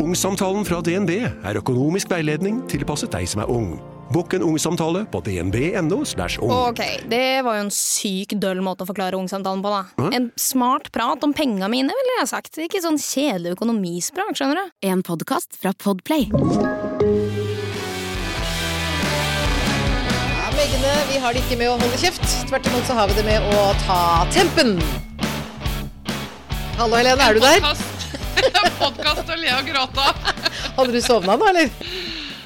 Ungsamtalen fra DNB er økonomisk veiledning tilpasset deg som er ung. Bukk en ungsamtale på dnb.no. ung. Ok, det var jo en syk døll måte å forklare ungsamtalen på, da. En smart prat om penga mine, ville jeg sagt. Ikke sånn kjedelig økonomisprat, skjønner du. En podkast fra Podplay. Ja, Veggene vi har det ikke med å holde kjeft. Tvert imot så har vi det med å ta tempen. Hallo, Helene, er du der? Podkast og le og gråte. Hadde du sovna nå, eller?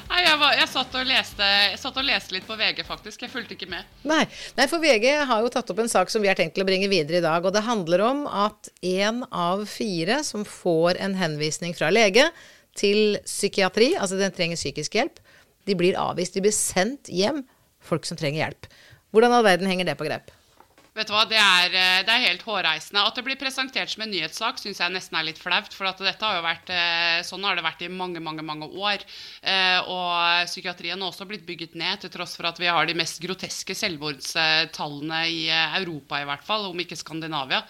Nei, jeg, var, jeg, satt og leste, jeg satt og leste litt på VG, faktisk. Jeg fulgte ikke med. Nei. Nei, for VG har jo tatt opp en sak som vi har tenkt å bringe videre i dag. Og det handler om at én av fire som får en henvisning fra lege til psykiatri, altså den trenger psykisk hjelp, de blir avvist. De blir sendt hjem, folk som trenger hjelp. Hvordan all verden henger det på grep? Vet du hva, det er, eh, det er, helt hårreisende. At det blir presentert som en nyhetssak, syns jeg nesten er litt flaut. For dette har jo vært, eh, sånn har det vært i mange mange, mange år. Eh, og psykiatrien har også blitt bygget ned, til tross for at vi har de mest groteske selvmordstallene i Europa, i hvert fall, om ikke Skandinavia.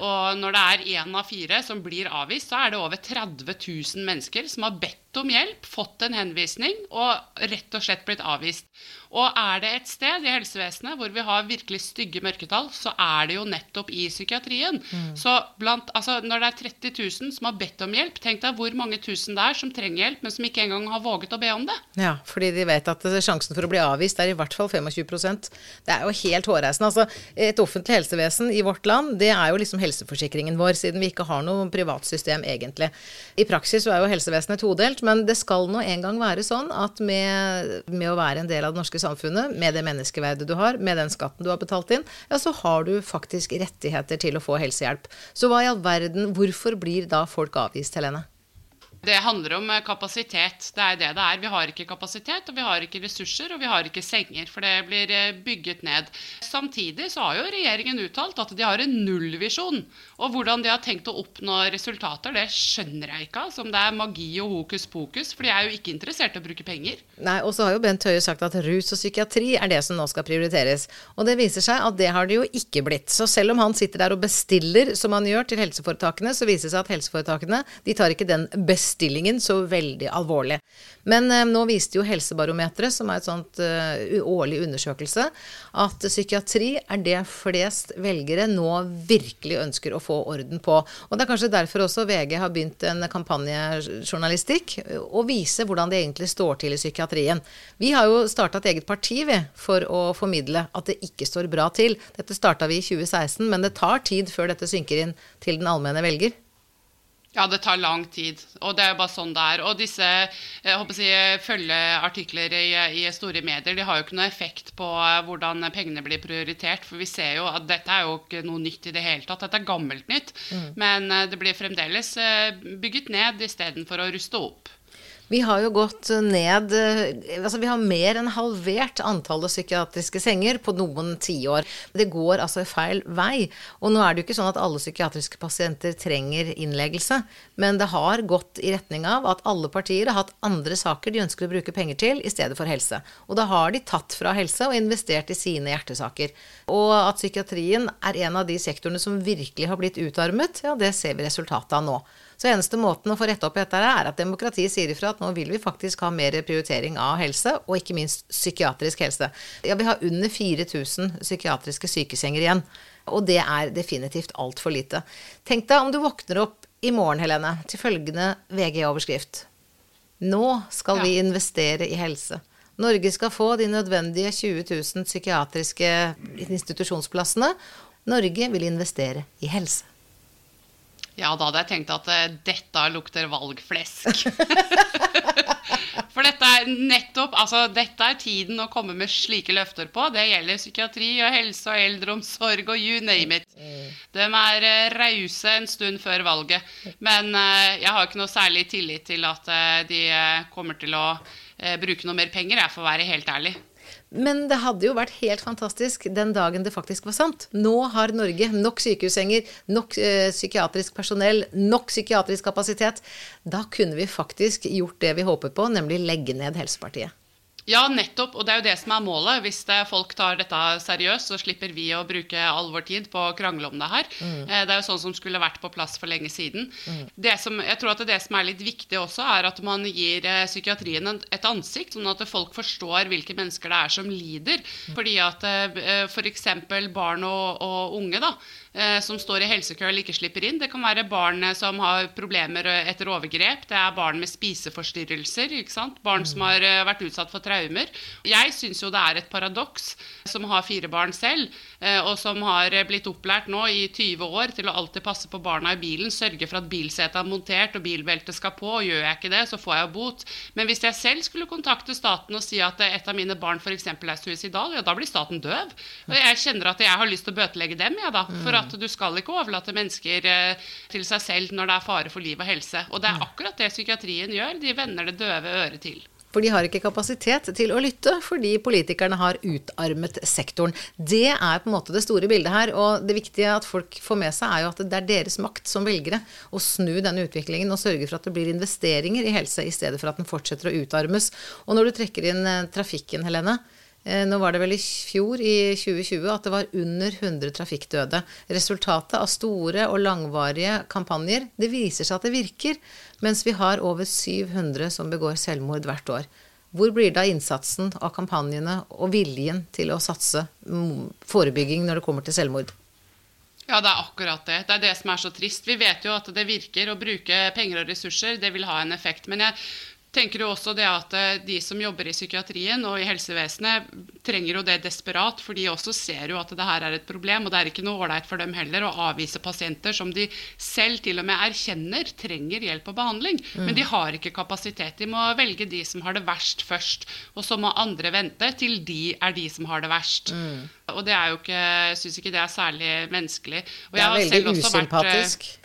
Og når det er én av fire som blir avvist, så er det over 30 000 mennesker som har bedt om hjelp, fått en henvisning og rett og slett blitt avvist. Og er det et sted i helsevesenet hvor vi har virkelig stygge mørketall, så er det jo nettopp i psykiatrien. Mm. Så blant, altså, når det er 30 000 som har bedt om hjelp, tenk deg hvor mange tusen det er som trenger hjelp, men som ikke engang har våget å be om det. Ja, fordi de vet at sjansen for å bli avvist er i hvert fall 25% Det er jo helt hårreisende. Altså, et offentlig helsevesen i vårt land, det er jo liksom helseforsikringen vår, siden vi ikke har noe privatsystem egentlig. I praksis så er jo helsevesenet todelt men det skal nå en gang være sånn at med, med, å være en del av det norske samfunnet, med det menneskeverdet du har, med den skatten du har betalt inn, ja, så har du faktisk rettigheter til å få helsehjelp. Så hva i all verden, hvorfor blir da folk avvist, Helene? Det handler om eh, kapasitet. Det er det det er. Vi har ikke kapasitet, og vi har ikke ressurser, og vi har ikke senger. For det blir eh, bygget ned. Samtidig så har jo regjeringen uttalt at de har en nullvisjon. Og hvordan de har tenkt å oppnå resultater, det skjønner jeg ikke. Som det er magi og hokus pokus. For de er jo ikke interessert i å bruke penger. Nei, og så har jo Bent Høie sagt at rus og psykiatri er det som nå skal prioriteres. Og det viser seg at det har det jo ikke blitt. Så selv om han sitter der og bestiller, som han gjør, til helseforetakene, så viser det seg at helseforetakene de tar ikke den best bestillingen så veldig alvorlig. Men eh, nå viste jo Helsebarometeret, som er et sånt eh, årlig undersøkelse, at psykiatri er det flest velgere nå virkelig ønsker å få orden på. Og det er kanskje derfor også VG har begynt en kampanjejournalistikk, å vise hvordan det egentlig står til i psykiatrien. Vi har jo starta et eget parti vi, for å formidle at det ikke står bra til. Dette starta vi i 2016, men det tar tid før dette synker inn til den allmenne velger. Ja, det tar lang tid. Og det er bare sånn det er. Og disse si, følgeartikler i, i, store medier de har jo ikke noe effekt på hvordan pengene blir prioritert. For vi ser jo at dette er jo ikke noe nytt i det hele tatt. Dette er gammelt nytt. Mm. Men eh, det blir fremdeles eh, bygget ned istedenfor å ruste opp. Vi har jo gått ned eh, altså Vi har mer enn halvert antallet psykiatriske senger på noen tiår. Det går altså feil vei. Og nå er det jo ikke sånn at alle psykiatriske pasienter trenger innleggelse, men det har gått i retning av at alle partier har hatt andre saker de ønsker å bruke penger til, i stedet for helse. Og da har de tatt fra helse og investert i sine hjertesaker. Og at psykiatrien er en av de sektorene som virkelig har blitt utarmet, ja, det ser vi resultatet av nå. Så eneste måten å få rette opp i dette er at demokratiet sier ifra at nå vil vi faktisk ha mer prioritering av helse, og ikke minst psykiatrisk helse. Ja, vi har under 4000 psykiatriske sykesenger igjen. Og det er definitivt altfor lite. Tenk deg om du våkner opp i morgen, Helene, til følgende VG-overskrift. Nå skal ja. vi investere i helse. Norge skal få de nødvendige 20 000 psykiatriske institusjonsplassene. Norge vil investere i helse. Ja, da hadde jeg tenkt at uh, dette lukter valgflesk. For dette er nettopp Altså, dette er tiden å komme med slike løfter på. Det gjelder psykiatri og helse og eldreomsorg og you name it. De er uh, rause en stund før valget. Men uh, jeg har ikke noe særlig tillit til at de kommer til å bruke noe mer penger, jeg får være helt ærlig. Men det hadde jo vært helt fantastisk den dagen det faktisk var sant. Nå har Norge nok sykehussenger, nok eh, psykiatrisk personell, nok psykiatrisk kapasitet. Da kunne vi faktisk gjort det vi håper på, nemlig legge ned Helsepartiet. Ja, nettopp. Og det er jo det som er målet. Hvis folk tar dette seriøst, så slipper vi å bruke all vår tid på å krangle om det her. Mm. Det er jo sånn som skulle vært på plass for lenge siden. Mm. Det som, jeg tror at det som er litt viktig også, er at man gir eh, psykiatrien et ansikt, sånn at folk forstår hvilke mennesker det er som lider. Mm. Fordi at f.eks. For barn og, og unge da, Eh, som står i helsekø eller ikke slipper inn. Det kan være barn som har problemer etter overgrep. Det er barn med spiseforstyrrelser. Barn som har eh, vært utsatt for traumer. Jeg syns jo det er et paradoks, som har fire barn selv, eh, og som har blitt opplært nå i 20 år til å alltid passe på barna i bilen, sørge for at bilsetet er montert og bilbeltet skal på. og Gjør jeg ikke det, så får jeg bot. Men hvis jeg selv skulle kontakte staten og si at et av mine barn f.eks. er suicidal, ja, da blir staten døv. Og jeg kjenner at jeg har lyst til å bøtelegge dem, ja da. For at du skal ikke overlate mennesker eh, til seg selv når det er fare for liv og helse. Og det er akkurat det psykiatrien gjør. De vender det døve øret til. For de har ikke kapasitet til å lytte, fordi politikerne har utarmet sektoren. Det er på en måte det store bildet her. Og det viktige at folk får med seg, er jo at det er deres makt som velgere å snu denne utviklingen og sørge for at det blir investeringer i helse, i stedet for at den fortsetter å utarmes. Og når du trekker inn eh, trafikken, Helene, nå var det vel i fjor, i 2020, at det var under 100 trafikkdøde. Resultatet av store og langvarige kampanjer, det viser seg at det virker, mens vi har over 700 som begår selvmord hvert år. Hvor blir det av innsatsen av kampanjene og viljen til å satse forebygging når det kommer til selvmord? Ja, det er akkurat det. Det er det som er så trist. Vi vet jo at det virker å bruke penger og ressurser. Det vil ha en effekt. Men jeg tenker jo også det at eh, de som jobber i psykiatrien og i helsevesenet, trenger jo det desperat, for de også ser jo at det her er et problem. Og det er ikke noe ålreit for dem heller å avvise pasienter som de selv til og med erkjenner trenger hjelp og behandling. Mm. Men de har ikke kapasitet. De må velge de som har det verst først. Og så må andre vente til de er de som har det verst. Mm. Og det er jo ikke Jeg syns ikke det er særlig menneskelig. Og det er veldig usympatisk. Vært,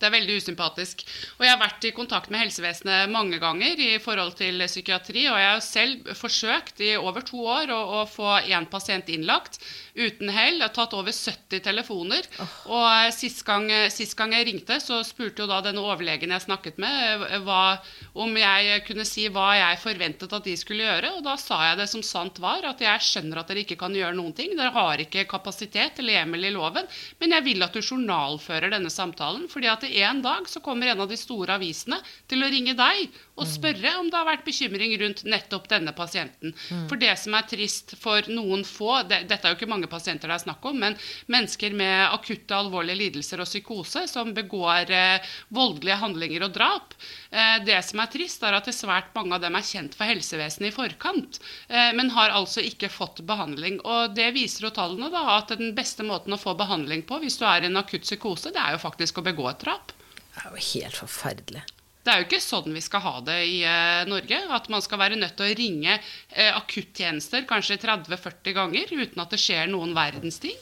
det er veldig usympatisk. Og jeg har vært i kontakt med helsevesenet mange ganger i forhold til psykiatri, og jeg har selv forsøkt i over to år å, å få én pasient innlagt uten hell. Jeg har tatt over 70 telefoner. Oh. Og eh, sist gang, sist gang, jeg ringte, så spurte jo da denne overlegen jeg snakket med, eh, hva, om jeg kunne si hva jeg forventet at de skulle gjøre. Og da sa jeg det som sant var, at jeg skjønner at dere ikke kan gjøre noen ting. Dere har ikke kapasitet eller hjemmel i loven, men jeg vil at du journalfører denne samtalen. fordi at en dag så kommer en av de store avisene til å ringe deg og spørre om det har vært bekymring rundt nettopp denne pasienten. Mm. For det som er trist for noen få det, Dette er jo ikke mange pasienter det er snakk om, men mennesker med akutte alvorlige lidelser og psykose som begår eh, voldelige handlinger og drap. Eh, det som er trist, er at det svært mange av dem er kjent for helsevesenet i forkant, eh, men har altså ikke fått behandling. Og det viser jo tallene da, at den beste måten å få behandling på hvis du er i en akutt psykose, det er jo faktisk å begå et drap. Det er jo helt forferdelig. Det er jo ikke sånn vi skal ha det i eh, Norge. At man skal være nødt til å ringe eh, akuttjenester kanskje 30-40 ganger uten at det skjer noen verdens ting.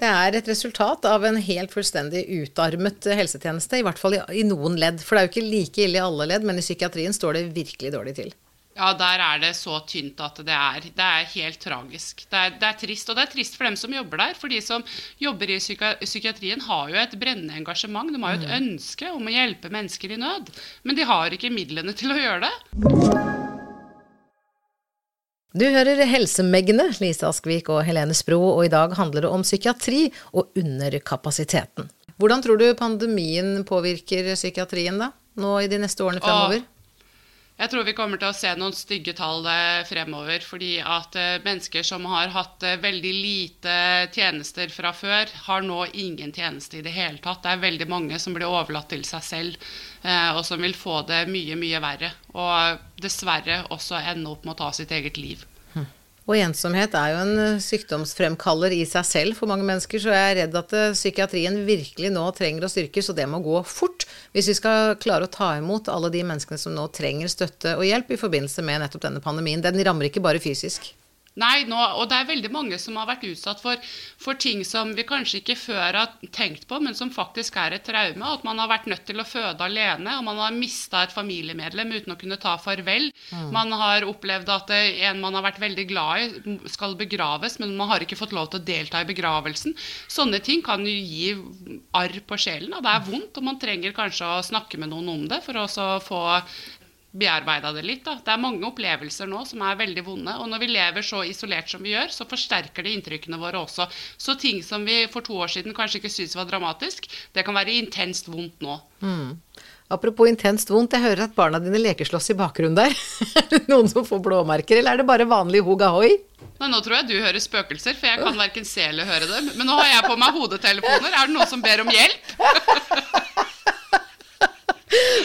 Det er et resultat av en helt fullstendig utarmet helsetjeneste, i hvert fall i noen ledd. For det er jo ikke like ille i alle ledd, men i psykiatrien står det virkelig dårlig til. Ja, der er det så tynt at det er, det er helt tragisk. Det er, det er, trist. Og det er trist for dem som jobber der. For de som jobber i psykiatrien, har jo et brennende engasjement. De har jo et mm. ønske om å hjelpe mennesker i nød. Men de har ikke midlene til å gjøre det. Du hører Helsemeggene, Lise Askvik og Helene Spro, og i dag handler det om psykiatri og underkapasiteten. Hvordan tror du pandemien påvirker psykiatrien da, nå i de neste årene fremover? Jeg tror vi kommer til å se noen stygge tall eh, fremover. Fordi at eh, mennesker som har hatt eh, veldig lite tjenester fra før, har nå ingen tjeneste i det hele tatt. Det er veldig mange som blir overlatt til seg selv, og som vil få det mye, mye verre. Og dessverre også ende opp med å ta sitt eget liv. Og ensomhet er jo en eh, sykdomsfremkaller i seg selv for mange mennesker, så jeg er redd at eh, psykiatrien virkelig nå trenger å styrkes, og det må gå fort hvis vi skal klare å ta imot alle de menneskene som nå trenger støtte og hjelp i forbindelse med nettopp denne pandemien. Den rammer ikke bare fysisk. Nei, nå, og det er veldig mange som har vært utsatt for, for, ting som vi kanskje ikke før har tenkt på, men som faktisk er et traume. At man har vært nødt til å føde alene, og man har mista et familiemedlem uten å kunne ta farvel. Mm. Man har opplevd at en man har vært veldig glad i, skal begraves, men man har ikke fått lov til å delta i begravelsen. Sånne ting kan jo gi arr på sjelen, og det er vondt, og man trenger kanskje å snakke med noen om det for å få bearbeida det litt. Da. Det er mange opplevelser nå som er veldig vonde. Og når vi lever så isolert som vi gjør, så forsterker det inntrykkene våre også. Så ting som vi for to år siden kanskje ikke syntes var dramatisk, det kan være intenst vondt nå. Mm. Apropos intenst vondt, jeg hører at barna dine lekeslåss i bakgrunnen der. er det noen som får blåmerker, eller er det bare vanlig hog ahoi? Nå tror jeg du hører spøkelser, for jeg kan verken se eller høre dem. Men nå har jeg på meg hodetelefoner. Er det noen som ber om hjelp?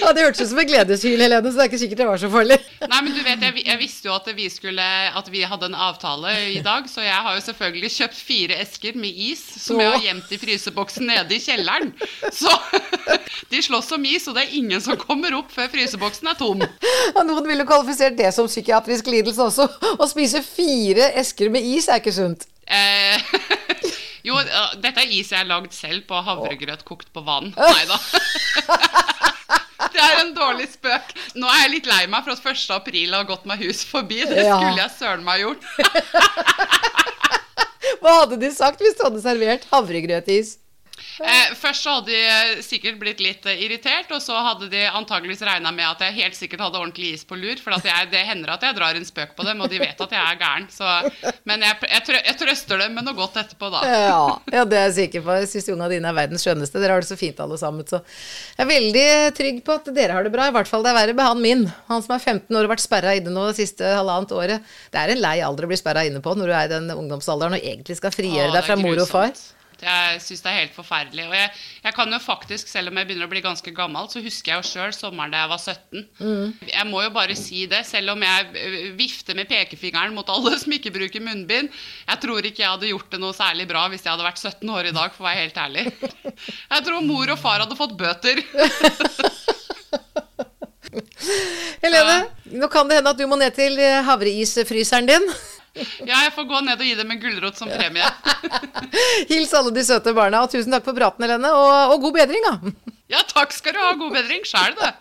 Ja, Det hørtes ut som et gledeshyl, Helene, så det er ikke sikkert det var så farlig. Nei, men du vet, jeg, jeg visste jo at vi, skulle, at vi hadde en avtale i dag, så jeg har jo selvfølgelig kjøpt fire esker med is som jeg har gjemt i fryseboksen nede i kjelleren. Så de slåss om is, og det er ingen som kommer opp før fryseboksen er tom. Ja, noen ville kvalifisert det som psykiatrisk lidelse også. Å spise fire esker med is er ikke sunt. Eh, jo, dette er is jeg har lagd selv på havregrøt kokt på vann. Nei da. Det er en dårlig spøk. Nå er jeg litt lei meg for at 1. april har gått meg hus forbi. Det skulle jeg søren meg gjort. Hva hadde de sagt hvis du hadde servert havregrøtis? Eh, først så hadde de sikkert blitt litt eh, irritert, og så hadde de antageligvis regna med at jeg helt sikkert hadde ordentlig is på lur. For jeg, det hender at jeg drar en spøk på dem, og de vet at jeg er gæren. Så, men jeg, jeg, jeg, trøster dem med noe godt etterpå, da. Ja, ja det er jeg sikker på. Jeg syns ungene dine er verdens skjønneste. Dere har det så fint alle sammen. Så jeg er veldig trygg på at dere har det bra. I hvert fall det er verre med han min. Han som er 15 år og har vært sperra inne nå det siste halvannet året. Det er en lei alder å bli sperra inne på når du er i den ungdomsalderen og egentlig skal frigjøre deg fra mor og far. Jeg syns det er helt forferdelig. Og jeg, jeg, kan jo faktisk, selv om jeg begynner å bli ganske gammel, så husker jeg jo sjøl sommeren da jeg var 17. Mm. Jeg må jo bare si det, selv om jeg eh, vifter med pekefingeren mot alle som ikke bruker munnbind. Jeg tror ikke jeg hadde gjort det noe særlig bra hvis jeg hadde vært 17 år i dag, for å være helt ærlig. Jeg tror mor og far hadde fått bøter. Helene, nå kan det hende at du må ned til havreisfryseren din. Ja, jeg får gå ned og gi dem en gulrot som premie. Hils alle de søte barna, og tusen takk for praten, Helene. Og, og god bedring, da. Ja, takk skal du ha. God bedring sjæl, det.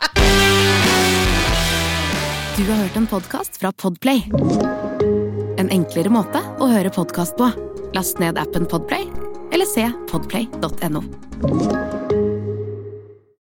Du har hørt en podkast fra Podplay. En enklere måte å høre podkast på. Last ned appen Podplay, eller se podplay.no.